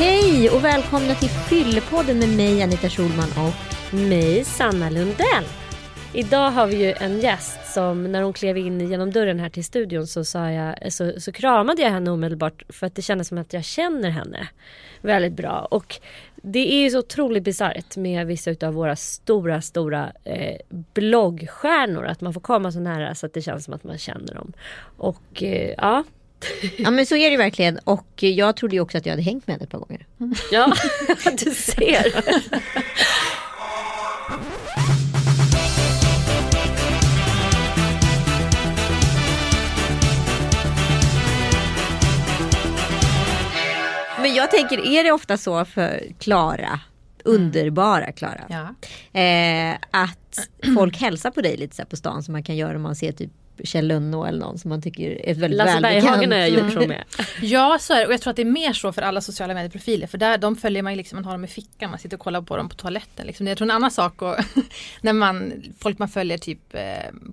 Hej och välkomna till Fyllepodden med mig Anita Schulman och mig, Sanna Lundell. Idag har vi ju en gäst som när hon klev in genom dörren här till studion så, sa jag, så, så kramade jag henne omedelbart för att det kändes som att jag känner henne väldigt bra. Och det är ju så otroligt bisarrt med vissa av våra stora, stora eh, bloggstjärnor att man får komma så nära så att det känns som att man känner dem. Och eh, ja, Ja men så är det verkligen och jag trodde ju också att jag hade hängt med henne ett par gånger. Ja, du ser. Jag tänker, är det ofta så för Klara, underbara Klara, Ja. eh, att folk hälsar på dig lite så här på stan som man kan göra om man ser typ Kjell Lönnå eller någon som man tycker är väldigt Lasse välbekant. Berghagen har jag gjort så med. ja, så är det. Och jag tror att det är mer så för alla sociala medieprofiler. För där, de följer man ju liksom, man har dem i fickan, man sitter och kollar på dem på toaletten. Liksom. Jag tror en annan sak och när man, folk man följer typ eh,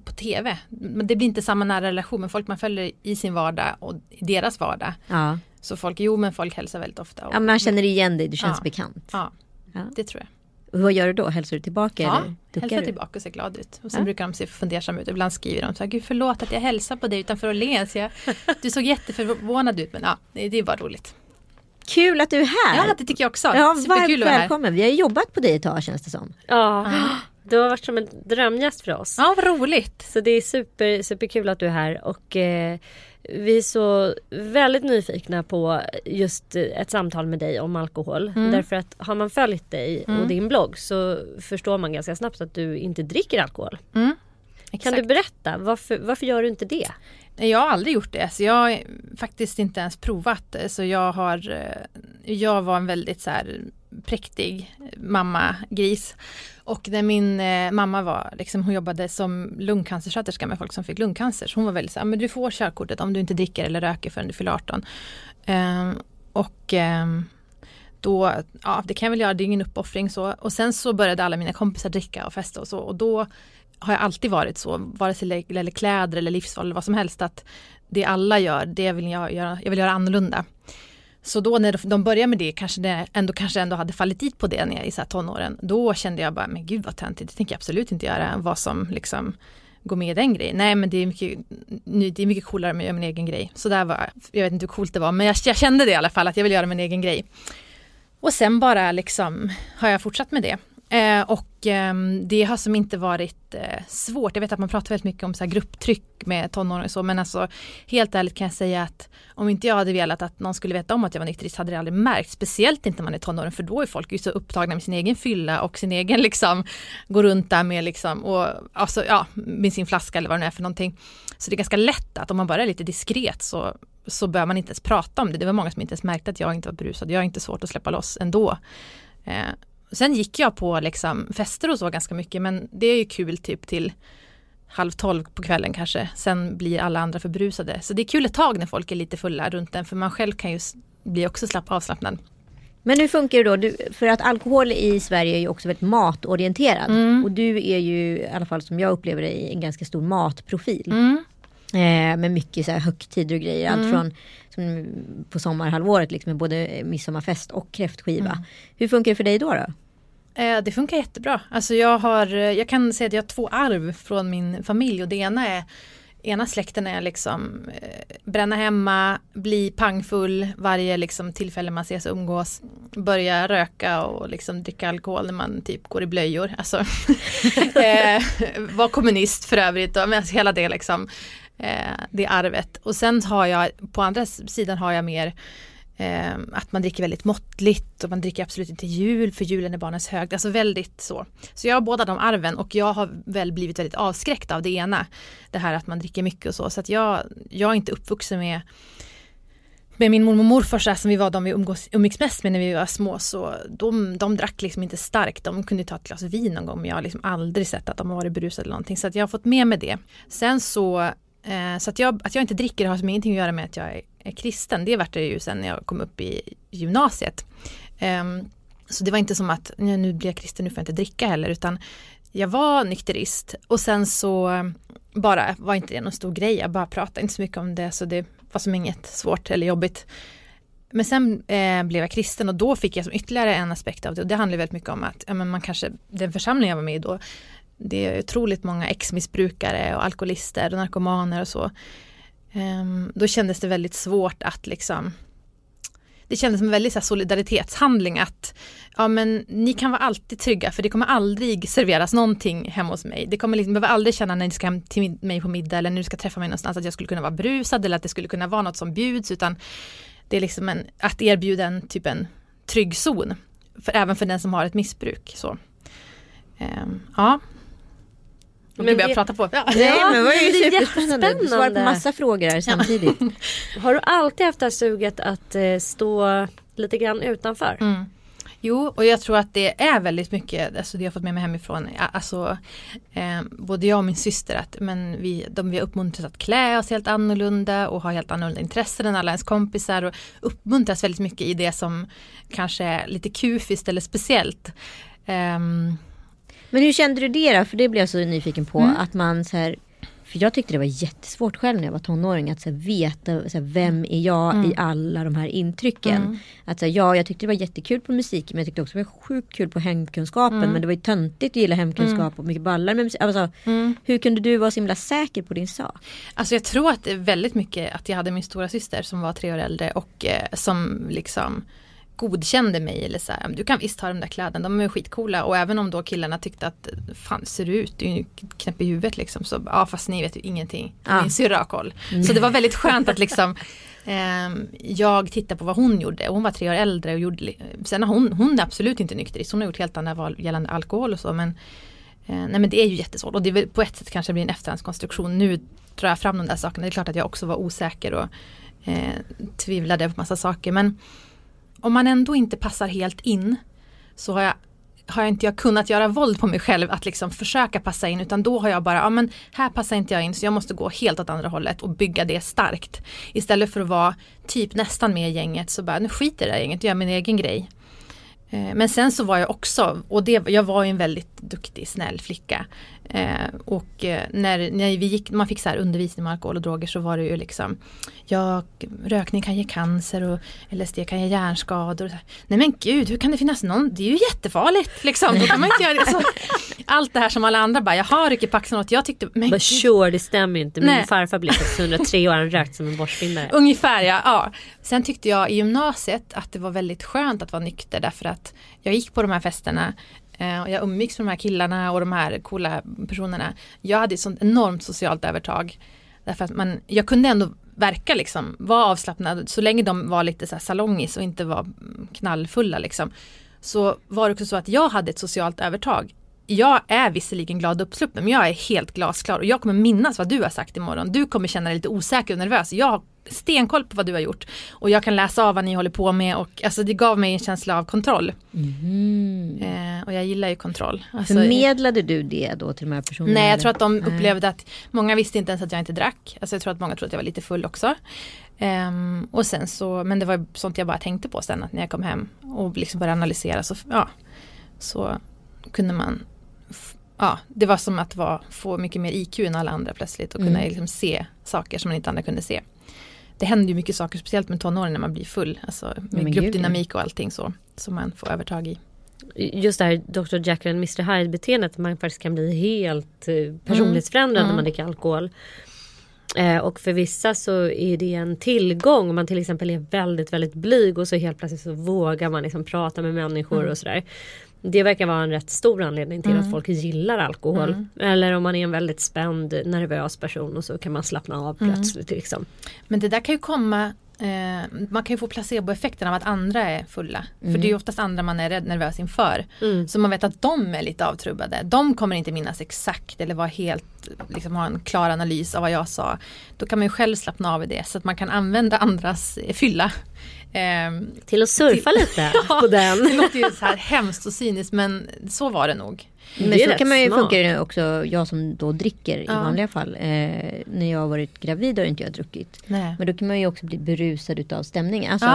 på TV. Men det blir inte samma nära relation, men folk man följer i sin vardag och i deras vardag. Ja. Så folk, jo men folk hälsar väldigt ofta. Och, ja, man känner igen dig, du känns Ja. bekant. ja, Ja. det tror jag. Och vad gör du då? Hälsar du tillbaka Ja, eller hälsar du? tillbaka och ser glad ut. Och sen Ja. brukar de se fundersamma ut. Ibland skriver de så här, gud förlåt att jag hälsar på dig utanför Åhléns. Du såg jätteförvånad ut men ja, det är bara roligt. Kul att du är här! Ja, det tycker jag också. Ja, Superkul att vara här. välkommen. Vi har jobbat på dig ett tag känns det som. Ja, du har varit som en drömgäst för oss. Ja, vad roligt. Så det är super, superkul att du är här och eh, vi är så väldigt nyfikna på just ett samtal med dig om alkohol. Mm. Därför att har man följt dig och din blogg så förstår man ganska snabbt att du inte dricker alkohol. Mm. Kan du berätta, varför, varför gör du inte det? Jag har aldrig gjort det. Så jag har faktiskt inte ens provat det. Så jag har eh, Jag var en väldigt så här präktig mamma-gris. Och när min eh, mamma var, liksom, hon jobbade som lungcancersköterska med folk som fick lungcancer. Så hon var väldigt så här, men du får körkortet om du inte dricker eller röker förrän du fyller 18. Ehm, och ehm, då, ja det kan jag väl göra, det är ingen uppoffring så. Och sen så började alla mina kompisar dricka och festa och så. Och då har jag alltid varit så, vare sig det gäller kläder eller livsval eller vad som helst, att det alla gör, det vill jag göra, jag vill göra annorlunda. Så då när de började med det, kanske det ändå, kanske ändå hade fallit dit på det när jag i så här tonåren, då kände jag bara, men gud vad töntigt, det tänker jag absolut inte göra, vad som liksom går med i den grejen. Nej men det är mycket, det är mycket coolare med att göra min egen grej. Så där var, jag vet inte hur coolt det var, men jag, jag kände det i alla fall, att jag vill göra min egen grej. Och sen bara liksom har jag fortsatt med det. Eh, och eh, det har som inte varit eh, svårt. Jag vet att man pratar väldigt mycket om så här grupptryck med tonåringar och så men alltså helt ärligt kan jag säga att om inte jag hade velat att någon skulle veta om att jag var nykterist hade det aldrig märkt. Speciellt inte när man är tonåring för då är folk ju så upptagna med sin egen fylla och sin egen liksom gå runt där med liksom och alltså ja med sin flaska eller vad det nu är för någonting. Så det är ganska lätt att om man bara är lite diskret så så bör man inte ens prata om det. Det var många som inte ens märkte att jag inte var berusad. Jag har inte svårt att släppa loss ändå. Eh, Sen gick jag på liksom fester och så ganska mycket men det är ju kul typ till halv tolv på kvällen kanske. Sen blir alla andra för berusade. Så det är kul ett tag när folk är lite fulla runt en för man själv kan ju bli också slapp avslappnad. Men hur funkar det då? Du, för att alkohol i Sverige är ju också väldigt matorienterad. Mm. Och du är ju, i alla fall som jag upplever det, en ganska stor matprofil. Mm. Eh, med mycket så här högtider och grejer. Allt från som på sommarhalvåret liksom, med både midsommarfest och kräftskiva. Mm. Hur funkar det för dig då? då? Eh, det funkar jättebra. Alltså jag, har, eh, jag kan säga att jag har två arv från min familj och det ena är Ena släkten är liksom eh, bränna hemma, bli pangfull varje liksom, tillfälle man ses och umgås. Börja röka och liksom, dricka alkohol när man typ går i blöjor. Alltså, eh, var kommunist för övrigt. Och, men alltså, hela det liksom, eh, det arvet. Och sen har jag, på andra sidan har jag mer Eh, att man dricker väldigt måttligt och man dricker absolut inte jul för julen är barnens hög. Alltså väldigt så. Så jag har båda de arven och jag har väl blivit väldigt avskräckt av det ena. Det här att man dricker mycket och så. Så att jag, jag är inte uppvuxen med med min mormor och morfar så här, som vi var de vi umgås, umgicks mest med när vi var små så de, de drack liksom inte starkt. De kunde ta ett glas vin någon gång men jag har liksom aldrig sett att de har varit berusade eller någonting. Så att jag har fått med mig det. Sen så, Eh, så att, jag, att jag inte dricker har som ingenting att göra med att jag är, är kristen. Det vart det ju sen när jag kom upp i gymnasiet. Ehm, så det var inte som att nu blir jag kristen, nu får jag inte dricka heller utan jag var nykterist och sen så bara var inte det någon stor grej. Jag bara pratade inte så mycket om det så det var som inget svårt eller jobbigt. Men sen eh, blev jag kristen och då fick jag som ytterligare en aspekt av det och det handlar väldigt mycket om att ja, men man kanske, den församling jag var med i då, det är otroligt många ex-missbrukare och alkoholister och narkomaner och så. Um, då kändes det väldigt svårt att liksom det kändes som en väldigt så solidaritetshandling att ja men ni kan vara alltid trygga för det kommer aldrig serveras någonting hemma hos mig. Det kommer liksom, behöver aldrig känna när ni ska hem till mig på middag eller när du ska träffa mig någonstans att jag skulle kunna vara brusad eller att det skulle kunna vara något som bjuds utan det är liksom en, att erbjuda en typ en trygg zon. För, även för den som har ett missbruk. Så. Um, ja, men vi börjar prata på. Ja. Nej men det var ju superspännande. Du svarar på massa frågor här samtidigt. Har du alltid haft det här suget att eh, stå lite grann utanför? Mm. Jo, och jag tror att det är väldigt mycket, alltså det jag fått med mig hemifrån, alltså eh, både jag och min syster, att men vi, de, vi har uppmuntrats att klä oss helt annorlunda och ha helt annorlunda intressen än alla ens kompisar och uppmuntras väldigt mycket i det som kanske är lite kufiskt eller speciellt. Um, men hur kände du det då? För det blev jag så nyfiken på. Mm. Att man så här, för jag tyckte det var jättesvårt själv när jag var tonåring att så veta så vem är jag mm. i alla de här intrycken. Mm. Att så ja, jag tyckte det var jättekul på musik men jag tyckte också det var sjukt kul på hemkunskapen. Mm. Men det var ju töntigt att gilla hemkunskap mm. och mycket ballar med musik. Alltså, mm. Hur kunde du vara så himla säker på din sak? Alltså jag tror att det är väldigt mycket att jag hade min stora syster som var tre år äldre och eh, som liksom godkände mig eller så här, du kan visst ha de där kläderna, de är skitcoola och även om då killarna tyckte att fan ser du ut, du är ju knäpp i huvudet liksom så ja fast ni vet ju ingenting, ja. min syrra har koll. Mm. Så det var väldigt skönt att liksom eh, jag tittade på vad hon gjorde, hon var tre år äldre och gjorde, sen har hon, hon är absolut inte nykterist, hon har gjort helt andra val gällande alkohol och så men eh, Nej men det är ju jättesvårt och det är väl på ett sätt kanske blir en efterhandskonstruktion. Nu drar jag fram de där sakerna, det är klart att jag också var osäker och eh, tvivlade på massa saker men om man ändå inte passar helt in så har jag, har jag inte jag kunnat göra våld på mig själv att liksom försöka passa in utan då har jag bara, ja men här passar inte jag in så jag måste gå helt åt andra hållet och bygga det starkt. Istället för att vara typ nästan med i gänget så bara, nu skiter jag i det här gänget, jag gör min egen grej. Eh, men sen så var jag också, och det, jag var ju en väldigt duktig, snäll flicka. Eh, och eh, när, när vi gick, man fick så här undervisning om alkohol och droger så var det ju liksom Ja, rökning kan ge cancer och LSD kan ge hjärnskador. Nej men gud, hur kan det finnas någon? Det är ju jättefarligt liksom. Då kan man inte göra det. Så, allt det här som alla andra bara, jaha rycker på axeln åt. Jag tyckte, men But sure, det stämmer inte. Min Nej. farfar blev 103 år, han rökt som en borstbindare. Ungefär ja, ja. Sen tyckte jag i gymnasiet att det var väldigt skönt att vara nykter därför att jag gick på de här festerna eh, och jag umgicks med de här killarna och de här coola personerna. Jag hade ett sånt enormt socialt övertag. Därför att man, jag kunde ändå verka liksom, vara avslappnad så länge de var lite så här salongis och inte var knallfulla liksom. Så var det också så att jag hade ett socialt övertag. Jag är visserligen glad och uppsluppen men jag är helt glasklar och jag kommer minnas vad du har sagt imorgon. Du kommer känna dig lite osäker och nervös. Jag stenkoll på vad du har gjort. Och jag kan läsa av vad ni håller på med och alltså det gav mig en känsla av kontroll. Mm. Eh, och jag gillar ju kontroll. Alltså, Förmedlade du det då till de här personerna? Nej, jag tror att de upplevde att många visste inte ens att jag inte drack. Alltså jag tror att många trodde att jag var lite full också. Um, och sen så, men det var sånt jag bara tänkte på sen att när jag kom hem och liksom började analysera så, ja, så kunde man Ja, det var som att vara, få mycket mer IQ än alla andra plötsligt och kunna mm. liksom se saker som man inte andra kunde se det händer ju mycket saker, speciellt med tonåren när man blir full. Alltså med gruppdynamik och allting så, som man får övertag i. Just det här Dr. Jekyll och Mr. Hyde beteendet, man faktiskt kan bli helt eh, personlighetsförändrad mm. när man dricker alkohol. Eh, och för vissa så är det en tillgång om man till exempel är väldigt väldigt blyg och så helt plötsligt så vågar man liksom prata med människor mm. och sådär. Det verkar vara en rätt stor anledning till mm. att folk gillar alkohol. Mm. Eller om man är en väldigt spänd, nervös person och så kan man slappna av mm. plötsligt. Liksom. Men det där kan ju komma man kan ju få placeboeffekten av att andra är fulla. Mm. För det är ju oftast andra man är rädd, nervös inför. Mm. Så man vet att de är lite avtrubbade. De kommer inte minnas exakt eller vara helt, liksom ha en klar analys av vad jag sa. Då kan man ju själv slappna av i det så att man kan använda andras eh, fylla. Ehm, Till att surfa Till- lite Ja, på den. det låter ju så här hemskt och cyniskt men så var det nog. Men Det så kan man ju smart. funka det också, jag som då dricker i Ja. vanliga fall. Eh, när jag har varit gravid har inte jag druckit. Nej. Men då kan man ju också bli berusad utav stämningen. Alltså, Ja,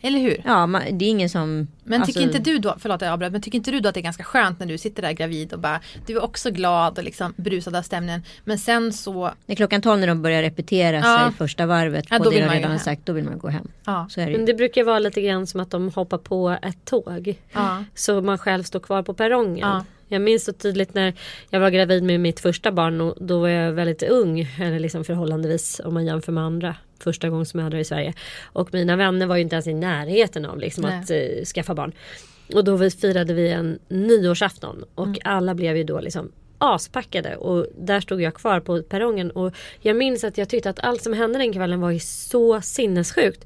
ja. eller hur? man, det är ingen som... Men alltså, tycker inte du då, förlåt jag avbröt, men tycker inte du då att det är ganska skönt när du sitter där gravid och bara Du är också glad och liksom berusad av stämningen Men sen så, När klockan 12 när de börjar repetera Ja. sig första varvet Ja, på då det vill de redan har sagt, då vill man gå hem. ja, Så är det ju. Men det brukar vara lite grann som att de hoppar på ett tåg. ja, Så man själv står kvar på perrongen. Ja. Jag minns så tydligt när jag var gravid med mitt första barn och då var jag väldigt ung. Eller liksom förhållandevis om man jämför med andra första gångs mödrar i Sverige. Och mina vänner var ju inte ens i närheten av liksom Nej. att eh, skaffa barn. Och då vi- firade vi en nyårsafton och Mm. alla blev ju då liksom aspackade och där stod jag kvar på perrongen och jag minns att jag tyckte att allt som hände den kvällen var ju så sinnessjukt.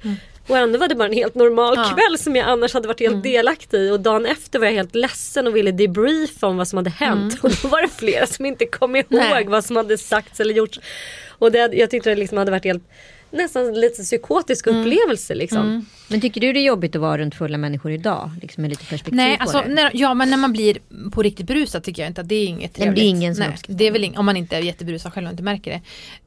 Och ändå var det bara en helt normal Mm. Ja. kväll som jag annars hade varit helt delaktig i och dagen efter var jag helt ledsen och ville debriefa om vad som hade hänt och då var det flera som inte kom ihåg Mm. Nej. vad som hade sagts eller gjorts. Och det, jag tyckte det liksom hade varit helt nästan lite psykotisk Mm. upplevelse liksom. Men tycker du det är jobbigt att vara runt fulla människor idag? Liksom med lite perspektiv Nej, på alltså, det? när, ja men när man blir på riktigt berusad tycker jag inte att det är inget Nej, men det är trevligt. ingen som nej, det är väl ing, om man inte är jätteberusad själv och inte märker det.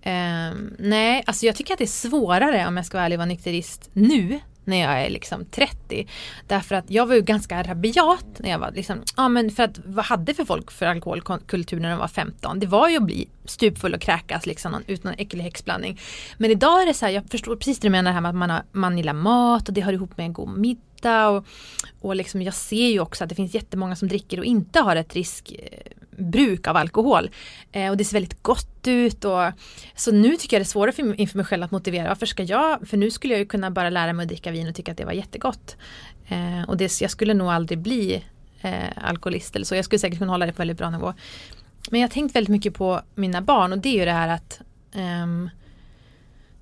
Ehm, nej, alltså jag tycker att det är svårare om jag ska vara ärlig att vara nykterist nu när jag är liksom 30. Därför att jag var ju ganska rabiat när jag var liksom, ja men för att vad hade för folk för alkoholkultur när de var 15? Det var ju att bli stupfull och kräkas liksom utan någon äcklig häxblandning. Men idag är det så här, jag förstår precis det du menar här med att man, har, man gillar mat och det hör ihop med en god middag och, och liksom jag ser ju också att det finns jättemånga som dricker och inte har ett risk... Eh, bruk av alkohol. Eh, och det ser väldigt gott ut och så nu tycker jag det är svårare för, inför mig själv att motivera. Varför ska jag, för nu skulle jag ju kunna bara lära mig att dricka vin och tycka att det var jättegott. Eh, och det, jag skulle nog aldrig bli eh, alkoholist eller så. Jag skulle säkert kunna hålla det på väldigt bra nivå. Men jag har tänkt väldigt mycket på mina barn och det är ju det här att ehm,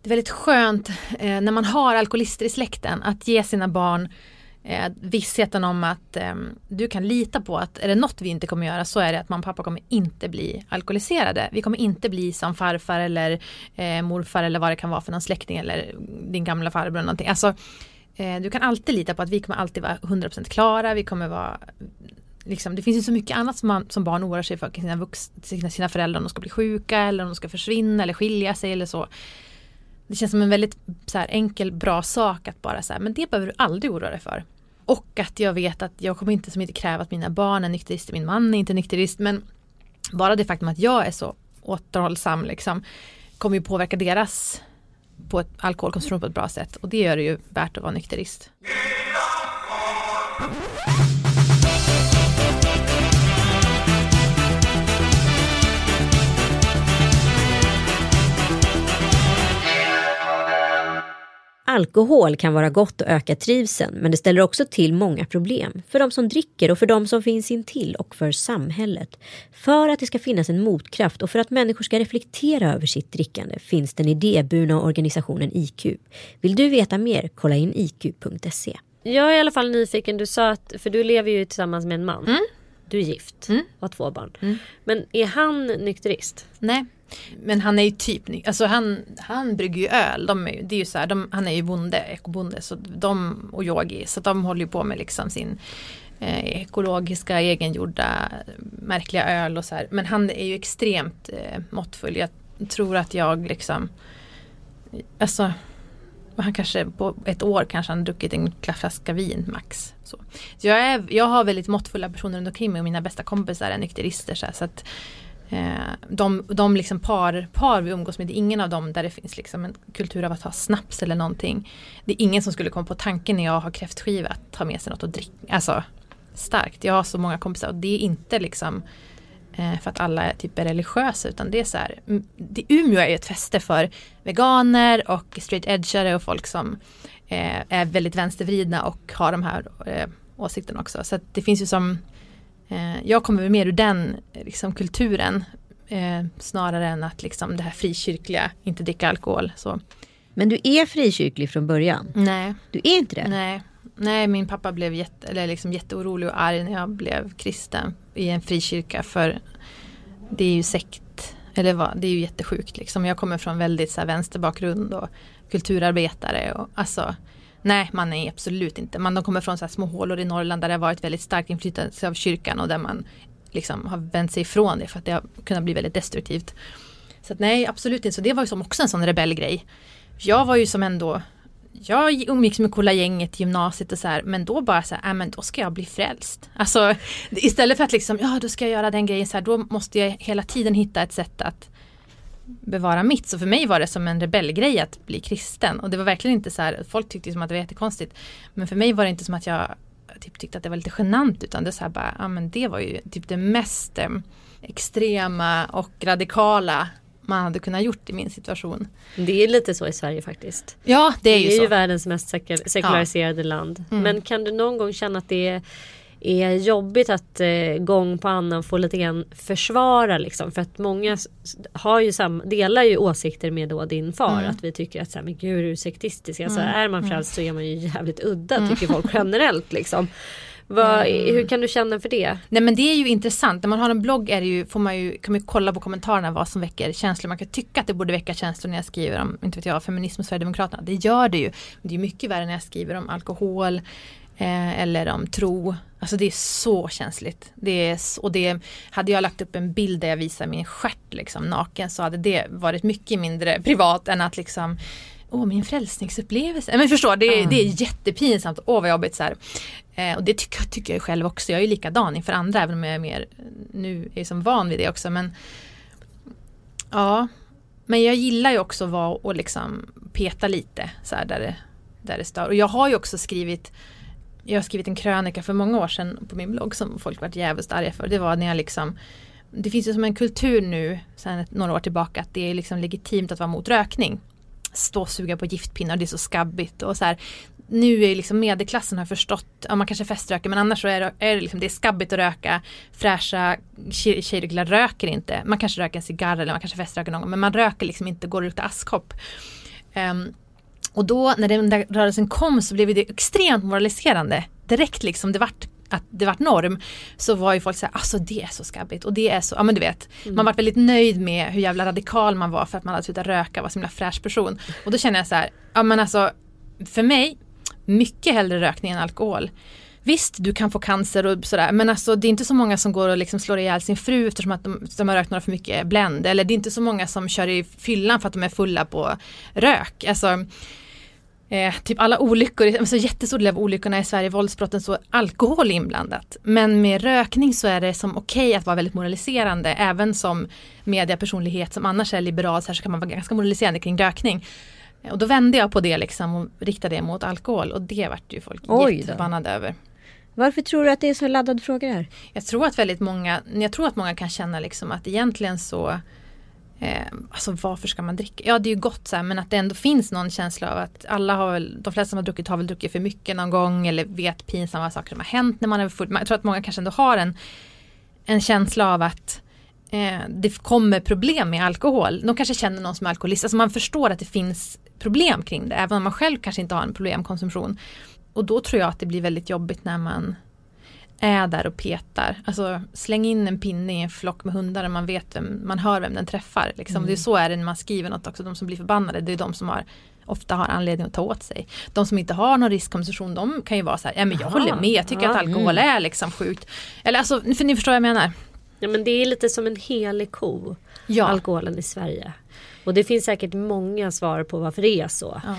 det är väldigt skönt eh, när man har alkoholister i släkten att ge sina barn eh, vissheten om att eh, du kan lita på att är det något vi inte kommer göra så är det att mamma och pappa kommer inte bli alkoholiserade. Vi kommer inte bli som farfar eller eh, morfar eller vad det kan vara för någon släkting eller din gamla farbror eller någonting. Alltså, eh, du kan alltid lita på att vi kommer alltid vara 100% klara, vi kommer vara Liksom, det finns ju så mycket annat som, man, som barn oroar sig för sina, vux, sina, sina föräldrar om de ska bli sjuka eller om de ska försvinna eller skilja sig eller så. Det känns som en väldigt så här, enkel, bra sak att bara säga, men det behöver du aldrig oroa dig för. Och att jag vet att jag kommer inte som inte kräva att mina barn är nykterister, min man är inte nykterist, men bara det faktum att jag är så återhållsam liksom, kommer ju påverka deras på ett alkoholkonsumtion på ett bra sätt. Och det gör det ju värt att vara nykterist. Alkohol kan vara gott och öka trivseln men det ställer också till många problem. För de som dricker och för de som finns intill och för samhället. För att det ska finnas en motkraft och för att människor ska reflektera över sitt drickande finns den idéburna organisationen IQ. Vill du veta mer? Kolla in iq.se. Jag är i alla fall nyfiken, du sa att, för du lever ju tillsammans med en man. Mm. Du är gift Mm. och har två barn. Mm. Men är han nykterist? Nej. Men han är ju typ. Alltså han, han brygger ju öl. De är, det är ju så här, de, han är ju bonde, ekobonde. Så de, och yogi. Så de håller ju på med liksom sin eh, ekologiska, egengjorda, märkliga öl och så här. Men han är ju extremt eh, måttfull. Jag tror att jag liksom Alltså han kanske på ett år kanske han druckit en flaska vin max. Så, så jag, är, jag har väldigt måttfulla personer runt omkring mig och mina bästa kompisar är nykterister. Så, här, så att Eh, de, de liksom par, par vi umgås med, det är ingen av dem där det finns liksom en kultur av att ha snaps eller någonting. Det är ingen som skulle komma på tanken när jag har kräftskiva att ta med sig något att dricka. Alltså starkt. Jag har så många kompisar och det är inte liksom eh, för att alla är typ är religiösa utan det är så här. Det, Umeå är ju ett fäste för veganer och straight edgare och folk som eh, är väldigt vänstervridna och har de här eh, åsikterna också. Så att det finns ju som jag kommer mer ur den eh, liksom, kulturen eh, snarare än att liksom det här frikyrkliga, inte dricka alkohol. Så. Men du är frikyrklig från början? Nej. Du är inte det? Nej. Nej, min pappa blev jätte, eller liksom jätteorolig och arg när jag blev kristen i en frikyrka för det är ju sekt, eller vad, det är ju jättesjukt liksom. Jag kommer från väldigt så här, vänsterbakgrund och kulturarbetare och alltså Nej, man är absolut inte. Man, de kommer från så små hålor i Norrland där det har varit väldigt starkt inflytande av kyrkan och där man liksom har vänt sig ifrån det för att det har kunnat bli väldigt destruktivt. Så att, nej, absolut inte. Så det var ju som också en sån rebellgrej. Jag var ju som ändå jag umgicks med coola gänget i gymnasiet och så här, men då bara så här, äh, men då ska jag bli frälst. Alltså istället för att liksom, ja då ska jag göra den grejen så här, då måste jag hela tiden hitta ett sätt att bevara mitt. Så för mig var det som en rebellgrej att bli kristen. Och det var verkligen inte så här, folk tyckte som att det var jättekonstigt. Men för mig var det inte som att jag typ tyckte att det var lite genant utan det så här bara, ja men det var ju typ det mest eh, extrema och radikala man hade kunnat gjort i min situation. Det är lite så i Sverige faktiskt. Ja det är ju så. Det är ju världens mest sekulariserade ja. land. Mm. Men kan du någon gång känna att det är är jobbigt att eh, gång på annan få lite grann försvara liksom. För att många har ju sam, delar ju åsikter med då din far. Mm. Att vi tycker att så här, men gud är du sektistisk? Alltså, mm. Är man mm. frälst så är man ju jävligt udda mm. tycker folk generellt liksom. Vad, mm. Hur kan du känna för det? Nej men det är ju intressant. När man har en blogg är ju, får man ju, kan man ju kolla på kommentarerna vad som väcker känslor. Man kan tycka att det borde väcka känslor när jag skriver om, inte vet jag, feminism och Sverigedemokraterna. Det gör det ju. Det är mycket värre när jag skriver om alkohol eh, eller om tro. Alltså det är så känsligt. Det är, och det, hade jag lagt upp en bild där jag visar min stjärt liksom naken så hade det varit mycket mindre privat än att liksom Åh, min frälsningsupplevelse. Men förstår, det, mm. det är jättepinsamt. Åh, vad jobbigt. Så eh, och det tycker, tycker jag själv också. Jag är likadan inför andra, även om jag är mer, nu är som van vid det också. Men ja, men jag gillar ju också att vara och liksom peta lite så här, där, det, där det stör. Och jag har ju också skrivit jag har skrivit en krönika för många år sedan på min blogg som folk varit jävligt arga för. Det var när jag liksom Det finns ju som en kultur nu sedan några år tillbaka att det är liksom legitimt att vara mot rökning. Stå och suga på giftpinnar, det är så skabbigt och så här. Nu är liksom medelklassen har förstått, ja man kanske feströker men annars så är det, är det, liksom, det är skabbigt att röka. Fräscha tjejer och killar röker inte. Man kanske röker en cigarr eller man kanske feströker någon gång men man röker liksom inte, går och luktar askkopp. Um, och då när den där rörelsen kom så blev det extremt moraliserande. Direkt liksom det vart att det vart norm så var ju folk såhär, alltså det är så skabbigt och det är så, ja men du vet. Mm. Man var väldigt nöjd med hur jävla radikal man var för att man hade slutat röka, var så himla fräsch person. Och då känner jag så här, ja men alltså för mig, mycket hellre rökning än alkohol. Visst, du kan få cancer och sådär men alltså det är inte så många som går och liksom slår ihjäl sin fru eftersom att de, de har rökt några för mycket Blend. Eller det är inte så många som kör i fyllan för att de är fulla på rök. Alltså, Eh, typ alla olyckor, alltså jättestor del av olyckorna i Sverige, våldsbrotten, så alkohol inblandat. Men med rökning så är det som okej okay att vara väldigt moraliserande. Även som mediapersonlighet som annars är liberal så, här så kan man vara ganska moraliserande kring rökning. Och då vände jag på det liksom och riktade det mot alkohol och det vart ju folk jätteförbannade över. Varför tror du att det är så laddad fråga här? Jag tror att väldigt många, jag tror att många kan känna liksom att egentligen så Eh, alltså varför ska man dricka? Ja det är ju gott så här, men att det ändå finns någon känsla av att alla har väl, de flesta som har druckit har väl druckit för mycket någon gång eller vet pinsamma saker som har hänt när man är full. Jag tror att många kanske ändå har en, en känsla av att eh, det kommer problem med alkohol. De kanske känner någon som är alkoholist, alltså man förstår att det finns problem kring det även om man själv kanske inte har en problemkonsumtion. Och då tror jag att det blir väldigt jobbigt när man är där och petar. Alltså släng in en pinne i en flock med hundar och man vet vem, man hör vem den träffar. Liksom. Mm. Det är så är det när man skriver något också. De som blir förbannade det är de som har ofta har anledning att ta åt sig. De som inte har någon riskkonsumtion de kan ju vara så här, ja men jag Aha. håller med, jag tycker ja, att alkohol mm. är liksom sjukt. Eller alltså, för ni förstår vad jag menar. Ja men det är lite som en helig ko, ja. alkoholen i Sverige. Och det finns säkert många svar på varför det är så. Ja.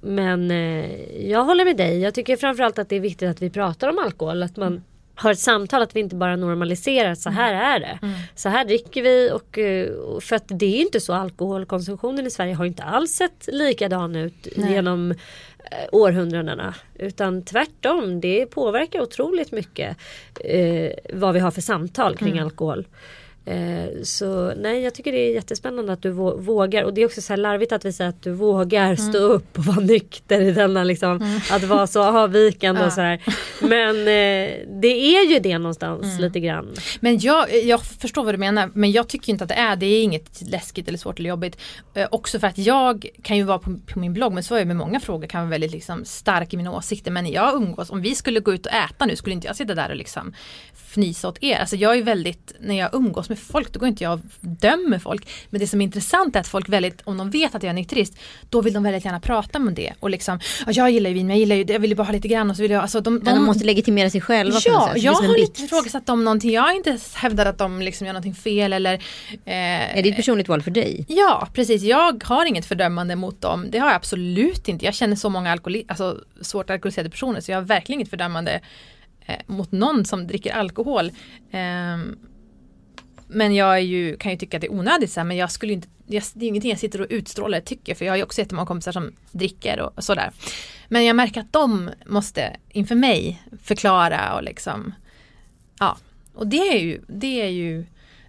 Men eh, jag håller med dig. Jag tycker framförallt att det är viktigt att vi pratar om alkohol. Att man mm har ett samtal att vi inte bara normaliserar att så här mm. är det. Mm. Så här dricker vi och eh, för att det är inte så alkoholkonsumtionen i Sverige har inte alls sett likadan ut Nej. genom eh, århundradena. Utan tvärtom, det påverkar otroligt mycket eh, vad vi har för samtal kring mm. alkohol. Eh, så nej jag tycker det är jättespännande att du vågar och det är också så här larvigt att vi säger att du vågar mm. stå upp och vara nykter i denna liksom mm. att vara så avvikande ja. och så här. Men eh, det är ju det någonstans mm. lite grann. Men jag, jag förstår vad du menar men jag tycker inte att det är det är inget läskigt eller svårt eller jobbigt. Eh, också för att jag kan ju vara på, på, min blogg men så är jag med många frågor kan vara väldigt liksom stark i mina åsikter men jag umgås om vi skulle gå ut och äta nu skulle inte jag sitta där och liksom fnysa åt er. Alltså jag är väldigt, när jag umgås med folk då går inte jag och dömer folk. Men det som är intressant är att folk väldigt, om de vet att jag är nykterist, då vill de väldigt gärna prata om det. Och liksom, jag gillar ju vin men jag gillar ju, jag vill ju bara ha lite grann och så vill jag, alltså de, de, de måste legitimera sig själva Ja, jag har inte ifrågasatt dem någonting, jag har inte hävdat att de liksom gör någonting fel eller eh, Är det ett personligt val för dig? Ja, precis. Jag har inget fördömande mot dem. Det har jag absolut inte. Jag känner så många alkohol, alltså, svårt alkoholiserade personer så jag har verkligen inget fördömande eh, mot någon som dricker alkohol. Eh, men jag ju, kan ju tycka att det är onödigt så här, men jag skulle inte, jag, det är ingenting jag sitter och utstrålar tycker för jag har ju också jättemånga kompisar som dricker och, och sådär. Men jag märker att de måste inför mig förklara och liksom Ja, och det är ju, det är ju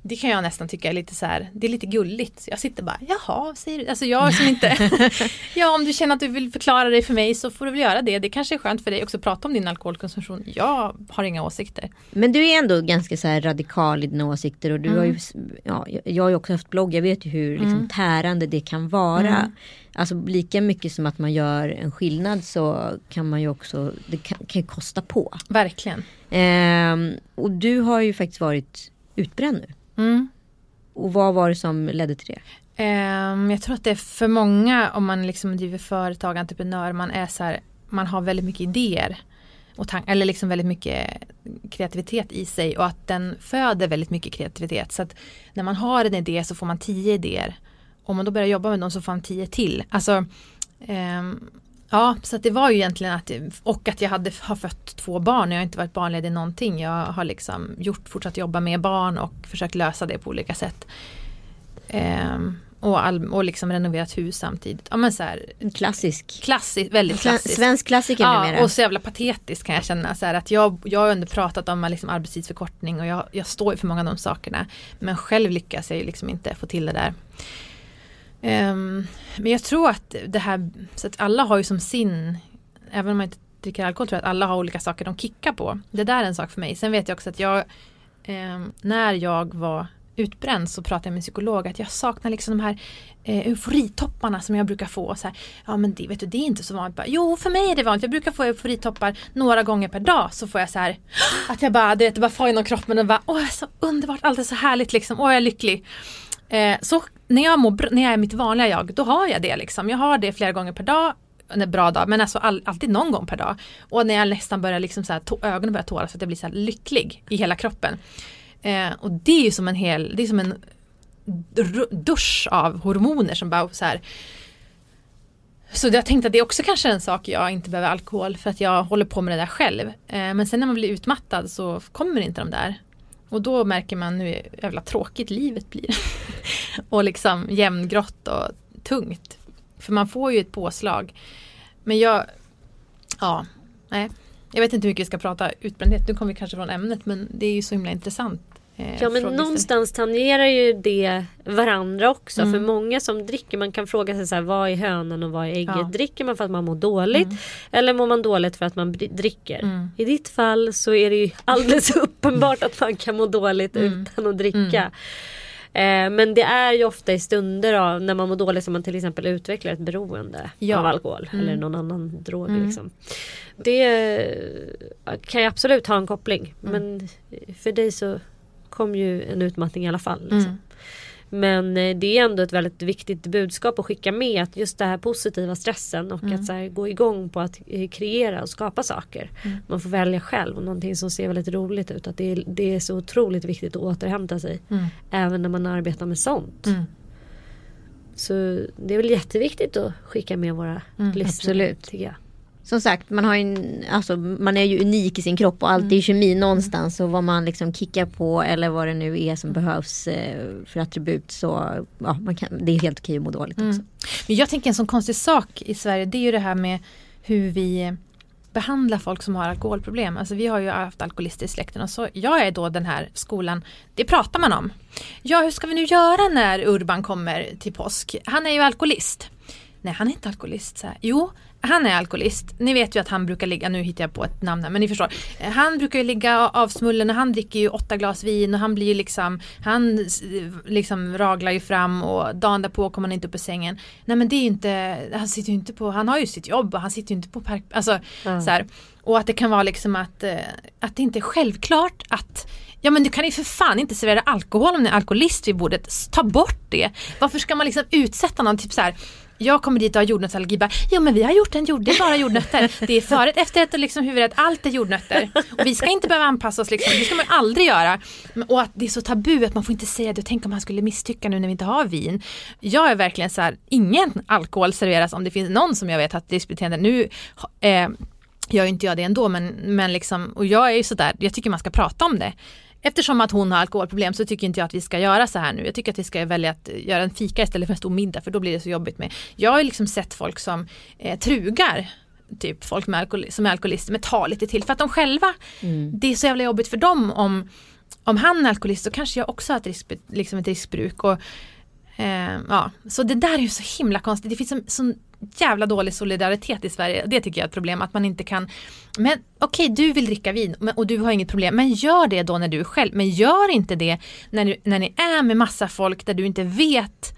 det kan jag nästan tycka är lite så här, det är lite gulligt. Jag sitter bara, jaha, säger du? Alltså jag som inte, ja om du känner att du vill förklara dig för mig så får du väl göra det. Det kanske är skönt för dig också att prata om din alkoholkonsumtion. Jag har inga åsikter. Men du är ändå ganska så radikal i dina åsikter och du mm. har ju, ja, jag har ju också haft blogg, jag vet ju hur liksom, mm. tärande det kan vara. Mm. Alltså lika mycket som att man gör en skillnad så kan man ju också, det kan, kan kosta på. Verkligen. Ehm, och du har ju faktiskt varit utbränd nu. Mm. Och vad var det som ledde till det? Um, jag tror att det är för många om man liksom driver företag, entreprenör, man är så här, man har väldigt mycket idéer. Och eller liksom väldigt mycket kreativitet i sig och att den föder väldigt mycket kreativitet. Så att när man har en idé så får man tio idéer. Om man då börjar jobba med dem så får man tio till. Alltså, um, Ja, så det var ju egentligen att, och att jag hade, har fött två barn, jag har inte varit barnledig någonting. Jag har liksom gjort, fortsatt jobba med barn och försökt lösa det på olika sätt. Ehm, och, all, och liksom renoverat hus samtidigt. Ja men så här, Klassisk. Klassisk, väldigt klassisk. Svensk klassiker ja, numera. och så jävla patetiskt kan jag känna. Så här, att jag, jag har ändå pratat om liksom arbetstidsförkortning och jag, jag står för många av de sakerna. Men själv lyckas jag ju liksom inte få till det där. Um, men jag tror att det här, så att alla har ju som sin, även om man inte dricker alkohol, tror jag att alla har olika saker de kickar på. Det där är en sak för mig. Sen vet jag också att jag, um, när jag var utbränd så pratade jag med en psykolog att jag saknar liksom de här eh, euforitopparna som jag brukar få. Så här, ja men det, vet du, det är inte så vanligt. Bara, jo för mig är det vanligt. Jag brukar få euforitoppar några gånger per dag. Så får jag så här att jag bara, det bara far genom kroppen och bara åh så underbart, allt är så härligt liksom. Åh jag är lycklig. Eh, så när jag, mår, när jag är mitt vanliga jag, då har jag det liksom. Jag har det flera gånger per dag en bra dag, men alltså all, alltid någon gång per dag. Och när jag nästan börjar liksom så här, to, ögonen börjar tåras så att jag blir så lycklig i hela kroppen. Eh, och det är ju som en hel, det är som en dusch av hormoner som bara så här så jag tänkte att det är också kanske en sak jag inte behöver alkohol för att jag håller på med det där själv. Eh, men sen när man blir utmattad så kommer inte de där. Och då märker man hur jävla tråkigt livet blir. och liksom jämngrått och tungt. För man får ju ett påslag. Men jag, ja, nej. Jag vet inte hur mycket vi ska prata utbrändhet. Nu kommer vi kanske från ämnet men det är ju så himla intressant. Eh, ja men någonstans tangerar ju det varandra också. Mm. För många som dricker, man kan fråga sig så här, vad är hönan och vad är ägget? Ja. Dricker man för att man mår dåligt? Mm. Eller mår man dåligt för att man dricker? Mm. I ditt fall så är det ju alldeles uppenbart att man kan må dåligt mm. utan att dricka. Mm. Eh, men det är ju ofta i stunder av när man mår dåligt som man till exempel utvecklar ett beroende ja. av alkohol eller mm. någon annan drog. Liksom. Det eh, kan ju absolut ha en koppling. Men för dig så kom ju en utmattning i alla fall. Liksom. Mm. Men eh, det är ändå ett väldigt viktigt budskap att skicka med att just det här positiva stressen och mm. att så här, gå igång på att eh, kreera och skapa saker. Mm. Man får välja själv och någonting som ser väldigt roligt ut. Att det är, det är så otroligt viktigt att återhämta sig. Mm. Även när man arbetar med sånt. Mm. Så det är väl jätteviktigt att skicka med våra mm, lyssnare. Absolut som sagt, man, har en, alltså, man är ju unik i sin kropp och allt mm. är kemi någonstans. Och vad man liksom kickar på eller vad det nu är som behövs eh, för attribut. Så ja, man kan, det är helt okej att må dåligt mm. också. Men jag tänker en sån konstig sak i Sverige. Det är ju det här med hur vi behandla folk som har alkoholproblem. Alltså vi har ju haft alkoholister i släkten och så jag är då den här skolan, det pratar man om. Ja, hur ska vi nu göra när Urban kommer till påsk? Han är ju alkoholist. Nej, han är inte alkoholist. Så här. Jo, han är alkoholist. Ni vet ju att han brukar ligga, nu hittar jag på ett namn här, men ni förstår. Han brukar ju ligga avsmullen och han dricker ju åtta glas vin och han blir ju liksom, han liksom raglar ju fram och dagen därpå kommer han inte upp ur sängen. Nej men det är ju inte, han sitter ju inte på, han har ju sitt jobb och han sitter ju inte på park, alltså mm. så här. Och att det kan vara liksom att, eh, att det inte är självklart att Ja men du kan ju för fan inte servera alkohol om du är alkoholist vid bordet. Ta bort det. Varför ska man liksom utsätta någon typ så här jag kommer dit och har jordnötsallergi. Bara, jo men vi har gjort en jord, det är bara jordnötter. Det är förrätt, efterrätt och liksom huvudrätt. Allt är jordnötter. Och vi ska inte behöva anpassa oss liksom. Det ska man aldrig göra. Och att det är så tabu att man får inte säga det. Tänk om han skulle misstycka nu när vi inte har vin. Jag är verkligen så här, ingen alkohol serveras om det finns någon som jag vet har ett riskbeteende. Nu eh, gör inte jag det ändå men, men liksom, och jag är ju sådär, jag tycker man ska prata om det. Eftersom att hon har alkoholproblem så tycker inte jag att vi ska göra så här nu. Jag tycker att vi ska välja att göra en fika istället för en stor middag för då blir det så jobbigt med. Jag har liksom sett folk som eh, trugar typ folk med alkohol, som är alkoholister men tar lite till för att de själva, mm. det är så jävla jobbigt för dem om, om han är alkoholist så kanske jag också har ett, risk, liksom ett riskbruk. Och, eh, ja. Så det där är ju så himla konstigt. Det finns en sån jävla dålig solidaritet i Sverige. Det tycker jag är ett problem att man inte kan Men okej, okay, du vill dricka vin och du har inget problem. Men gör det då när du är själv. Men gör inte det när, du, när ni är med massa folk där du inte vet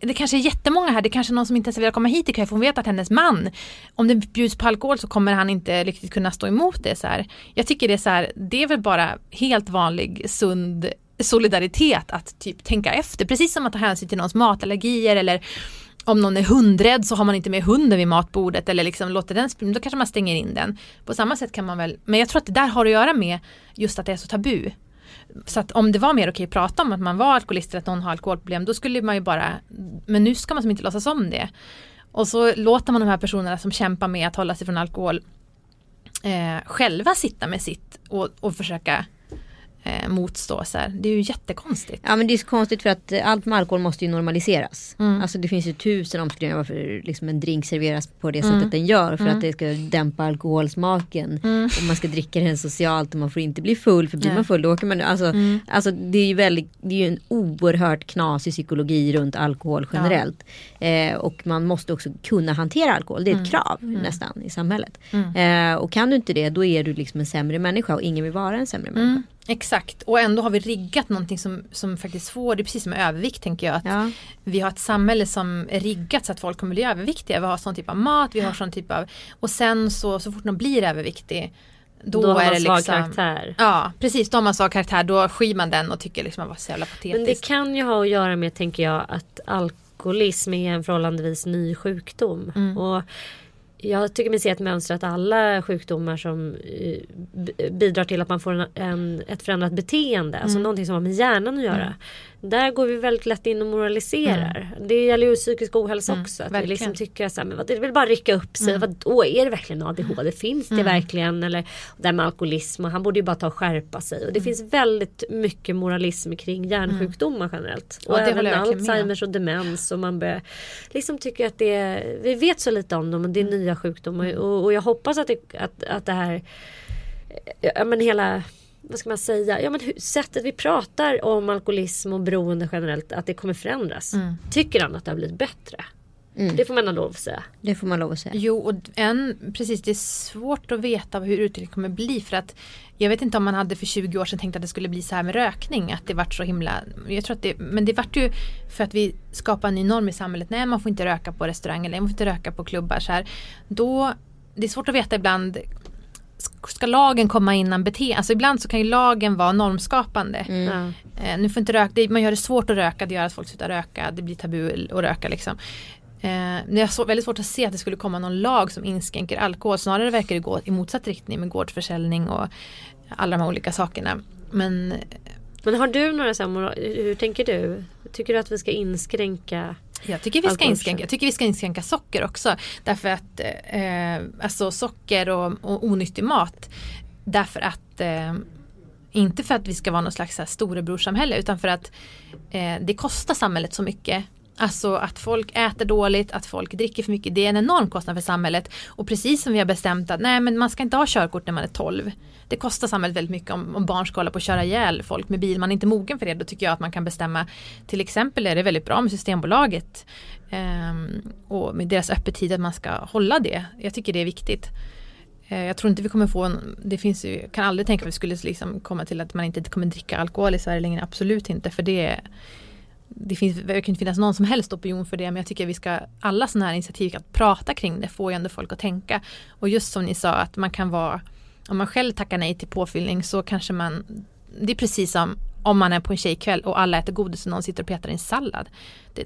det kanske är jättemånga här, det kanske är någon som inte ens vill komma hit ikväll för hon vet att hennes man, om det bjuds på alkohol så kommer han inte riktigt kunna stå emot det. Så här. Jag tycker det är så här, det är väl bara helt vanlig sund solidaritet att typ tänka efter, precis som att ta hänsyn till någons matallergier eller om någon är hundrädd så har man inte med hunden vid matbordet eller liksom låter den springa, då kanske man stänger in den. På samma sätt kan man väl, men jag tror att det där har att göra med just att det är så tabu. Så att om det var mer okej att prata om att man var alkoholist eller att någon har alkoholproblem då skulle man ju bara, men nu ska man som inte låtsas om det. Och så låter man de här personerna som kämpar med att hålla sig från alkohol eh, själva sitta med sitt och, och försöka eh, motstå. Så här. Det är ju jättekonstigt. Ja men det är så konstigt för att eh, allt med alkohol måste ju normaliseras. Mm. Alltså det finns ju tusen omskrivningar varför liksom en drink serveras på det mm. sättet den gör. För mm. att det ska dämpa alkoholsmaken. Mm. Och man ska dricka den socialt och man får inte bli full. För blir man full då åker man alltså, mm. alltså det är ju väldigt, det är ju en oerhört knasig psykologi runt alkohol generellt. Ja. Eh, och man måste också kunna hantera alkohol. Det är ett mm. krav nästan i samhället. Eh, och kan du inte det då är du liksom en sämre människa och ingen vill vara en sämre människa. Exakt och ändå har vi riggat någonting som, som faktiskt får, det är precis som övervikt tänker jag. Att ja. Vi har ett samhälle som är riggat så att folk kommer bli överviktiga. Vi har sån typ av mat, vi har sån typ av och sen så, så fort de blir överviktig då, då är det liksom, karaktär. Ja precis, då har man svag karaktär. Då skyr man den och tycker liksom att man var så jävla patetisk. Men det kan ju ha att göra med tänker jag att alkoholism är en förhållandevis ny sjukdom. Mm. Och jag tycker mig se ett mönster att alla sjukdomar som eh, bidrar till att man får en, en ett förändrat beteende, alltså mm. alltså någonting som har med hjärnan att göra. Mm. Där går vi väldigt lätt in och moraliserar. Mm. Det gäller ju psykisk ohälsa mm, också. Att verkligen. vi liksom tycker så här, men det vill bara rycka upp sig. Mm. Vad, är det verkligen ADHD? Finns det mm. verkligen? Eller det med alkoholism. Och han borde ju bara ta och skärpa sig. Och det mm. finns väldigt mycket moralism kring hjärnsjukdomar generellt. Och ja, även Alzheimers och demens. Och man börjar liksom tycker att det är, vi vet så lite om dem och det är mm. nya sjukdomar. Och, och jag hoppas att det, att, att det här ja, men hela vad ska man säga, ja men sättet vi pratar om alkoholism och beroende generellt, att det kommer förändras. Mm. Tycker han att det har blivit bättre? Mm. Det får man lov att säga. Det får man lov att säga. Jo, och en, precis det är svårt att veta hur utvecklingen kommer bli för att jag vet inte om man hade för 20 år sedan tänkt att det skulle bli så här med rökning, att det vart så himla, jag tror att det, men det vart ju för att vi skapar en ny norm i samhället, nej man får inte röka på restauranger, nej man får inte röka på klubbar så här. Då, det är svårt att veta ibland, ska lagen komma innan beteende? Alltså ibland så kan ju lagen vara normskapande. Mm. Eh, nu får inte röka, man gör det svårt att röka, det gör att folk slutar röka, det blir tabu att röka liksom. Eh, det är väldigt svårt att se att det skulle komma någon lag som inskränker alkohol. Snarare verkar det gå i motsatt riktning med gårdsförsäljning och alla de här olika sakerna. Men, Men har du några så hur tänker du? Tycker du att vi ska inskränka jag tycker, vi ska inskränka, jag tycker vi ska inskränka socker också. Därför att eh, alltså socker och, och onyttig mat. Därför att eh, inte för att vi ska vara något slags storebrorssamhälle utan för att eh, det kostar samhället så mycket Alltså att folk äter dåligt, att folk dricker för mycket. Det är en enorm kostnad för samhället. Och precis som vi har bestämt att nej men man ska inte ha körkort när man är 12. Det kostar samhället väldigt mycket om, om barn ska hålla på att köra ihjäl folk med bil. Man är inte mogen för det. Då tycker jag att man kan bestämma. Till exempel är det väldigt bra med Systembolaget. Um, och med deras öppettid att man ska hålla det. Jag tycker det är viktigt. Eh, jag tror inte vi kommer få en, det finns ju, kan aldrig tänka att vi skulle liksom komma till att man inte kommer dricka alkohol i Sverige längre. Absolut inte för det det finns, det kan inte finnas någon som helst opinion för det men jag tycker vi ska alla sådana här initiativ att prata kring det får ju ändå folk att tänka. Och just som ni sa att man kan vara om man själv tackar nej till påfyllning så kanske man det är precis som om man är på en tjejkväll och alla äter godis och någon sitter och petar i en sallad. Det,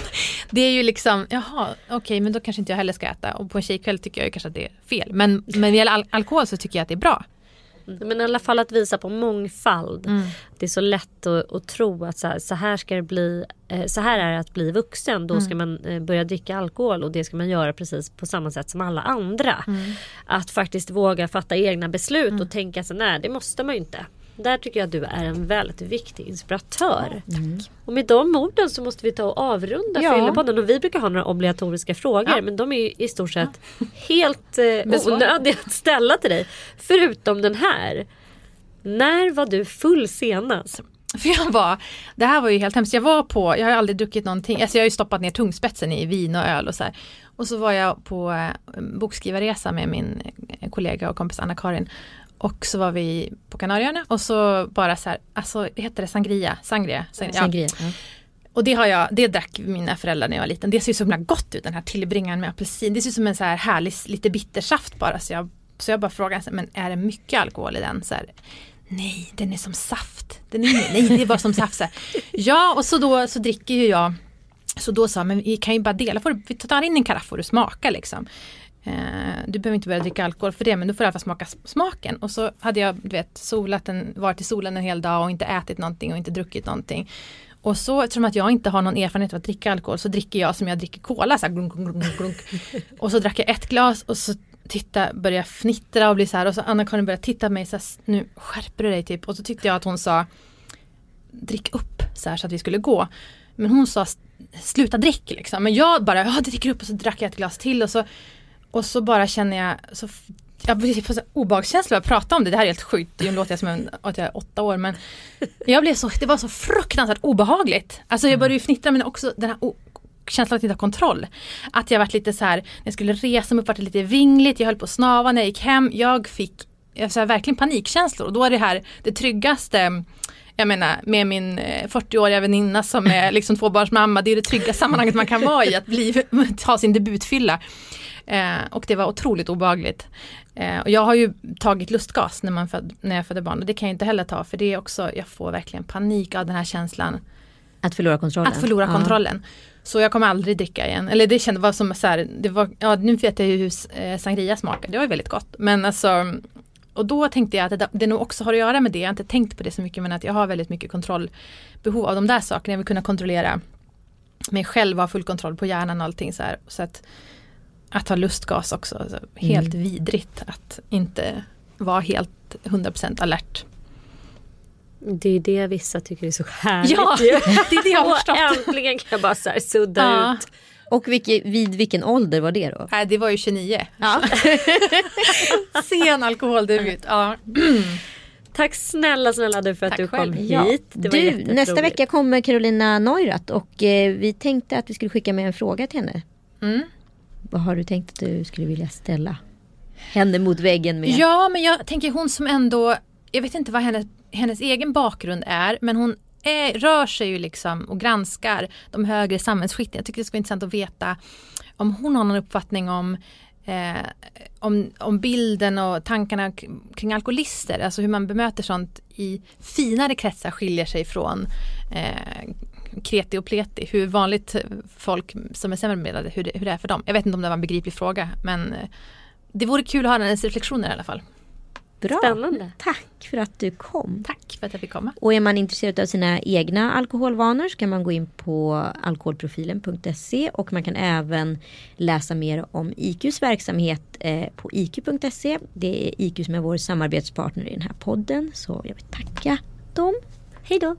det är ju liksom, jaha, okej okay, men då kanske inte jag heller ska äta och på en tjejkväll tycker jag kanske att det är fel. Men, men när det gäller al alkohol så tycker jag att det är bra. Mm. Men i alla fall att visa på mångfald. Mm. Det är så lätt att, att tro att så här, så här, ska det bli, eh, så här är det att bli vuxen. Då mm. ska man eh, börja dricka alkohol och det ska man göra precis på samma sätt som alla andra. Mm. Att faktiskt våga fatta egna beslut och mm. tänka så nej det måste man ju inte. Där tycker jag att du är en väldigt viktig inspiratör. Mm. Och med de orden så måste vi ta och avrunda ja. Fyllepodden. Och vi brukar ha några obligatoriska frågor ja. men de är ju i stort sett ja. helt eh, onödiga att ställa till dig. Förutom den här. När var du full senast? För jag var, det här var ju helt hemskt. Jag var på, jag har aldrig druckit någonting, alltså jag har ju stoppat ner tungspetsen i vin och öl och så här. Och så var jag på eh, bokskrivarresa med min kollega och kompis Anna-Karin. Och så var vi på Kanarieöarna och så bara så här, alltså heter det sangria? Sangria? sangria, sangria ja. Och det har jag, det drack mina föräldrar när jag var liten. Det ser så himla gott ut den här tillbringaren med apelsin. Det ser ut som en så här härlig, lite bittersaft bara. Så jag, så jag bara frågade, men är det mycket alkohol i den? Så här, nej, den är som saft. Den är, nej, det är bara som saft. Så här. Ja, och så då så dricker ju jag. Så då sa men vi kan ju bara dela, får vi tar in en karaff och du smaka liksom. Eh, du behöver inte börja dricka alkohol för det men du får i alla fall smaka smaken. Och så hade jag du vet, solat en, varit i solen en hel dag och inte ätit någonting och inte druckit någonting. Och så eftersom att jag inte har någon erfarenhet av att dricka alkohol så dricker jag som jag dricker cola. Så här, glunk, glunk, glunk. Och så drack jag ett glas och så titta, började jag fnittra och bli så här och så Anna-Karin började titta på mig så här, nu skärper du dig typ. Och så tyckte jag att hon sa drick upp så här så att vi skulle gå. Men hon sa sluta drick liksom. Men jag bara, ja det dricker upp och så drack jag ett glas till och så och så bara känner jag, så, jag får obehagskänsla att prata om det. Det här är helt sjukt. Nu låter jag som en, att jag är åtta år men jag blev så, det var så fruktansvärt obehagligt. Alltså jag började ju fnittra men också den här känslan att inte ha kontroll. Att jag varit lite så här, när jag skulle resa mig upp var det lite vingligt, jag höll på att snava när jag gick hem. Jag fick jag så här, verkligen panikkänslor och då är det här det tryggaste jag menar med min 40-åriga eh, väninna som är liksom tvåbarnsmamma, det är det trygga sammanhanget man kan vara i, att bli, ha sin debutfylla. Eh, och det var otroligt obagligt. Eh, och jag har ju tagit lustgas när, man föd, när jag födde barn och det kan jag inte heller ta för det är också, jag får verkligen panik av den här känslan. Att förlora kontrollen? Att förlora ja. kontrollen. Så jag kommer aldrig dricka igen. Eller det kändes var som så här, det var, ja nu vet jag ju hur eh, sangria smakar, det var väldigt gott. Men alltså och då tänkte jag att det, det nog också har att göra med det, jag har inte tänkt på det så mycket men att jag har väldigt mycket kontrollbehov av de där sakerna. Jag vill kunna kontrollera mig själv, ha full kontroll på hjärnan och allting så här. Så att, att ha lustgas också, alltså, helt mm. vidrigt att inte vara helt 100% alert. Det är det vissa tycker är så härligt. Ja, det är det jag har förstått. äntligen kan jag bara så sudda ja. ut. Och vilke, vid vilken ålder var det då? Nej, det var ju 29. Ja. Sen alkoholdebut. Ja. Tack snälla snälla du för att Tack du kom själv. hit. du, nästa vecka kommer Carolina Neurath och eh, vi tänkte att vi skulle skicka med en fråga till henne. Mm. Vad har du tänkt att du skulle vilja ställa henne mot väggen med? Ja, men jag tänker hon som ändå, jag vet inte vad hennes, hennes egen bakgrund är, men hon är, rör sig ju liksom och granskar de högre samhällsskikten. Jag tycker det skulle vara intressant att veta om hon har någon uppfattning om eh, om, om bilden och tankarna kring alkoholister, alltså hur man bemöter sånt i finare kretsar skiljer sig från eh, kreti och pleti, hur vanligt folk som är sämre bemedlade, hur det, hur det är för dem. Jag vet inte om det var en begriplig fråga men eh, det vore kul att höra hennes reflektioner i alla fall. Bra. Spännande. Tack för att du kom. Tack för att jag fick komma. Och är man intresserad av sina egna alkoholvanor så kan man gå in på alkoholprofilen.se och man kan även läsa mer om IQs verksamhet eh, på iq.se. Det är IQ som är vår samarbetspartner i den här podden så jag vill tacka dem. Hej då!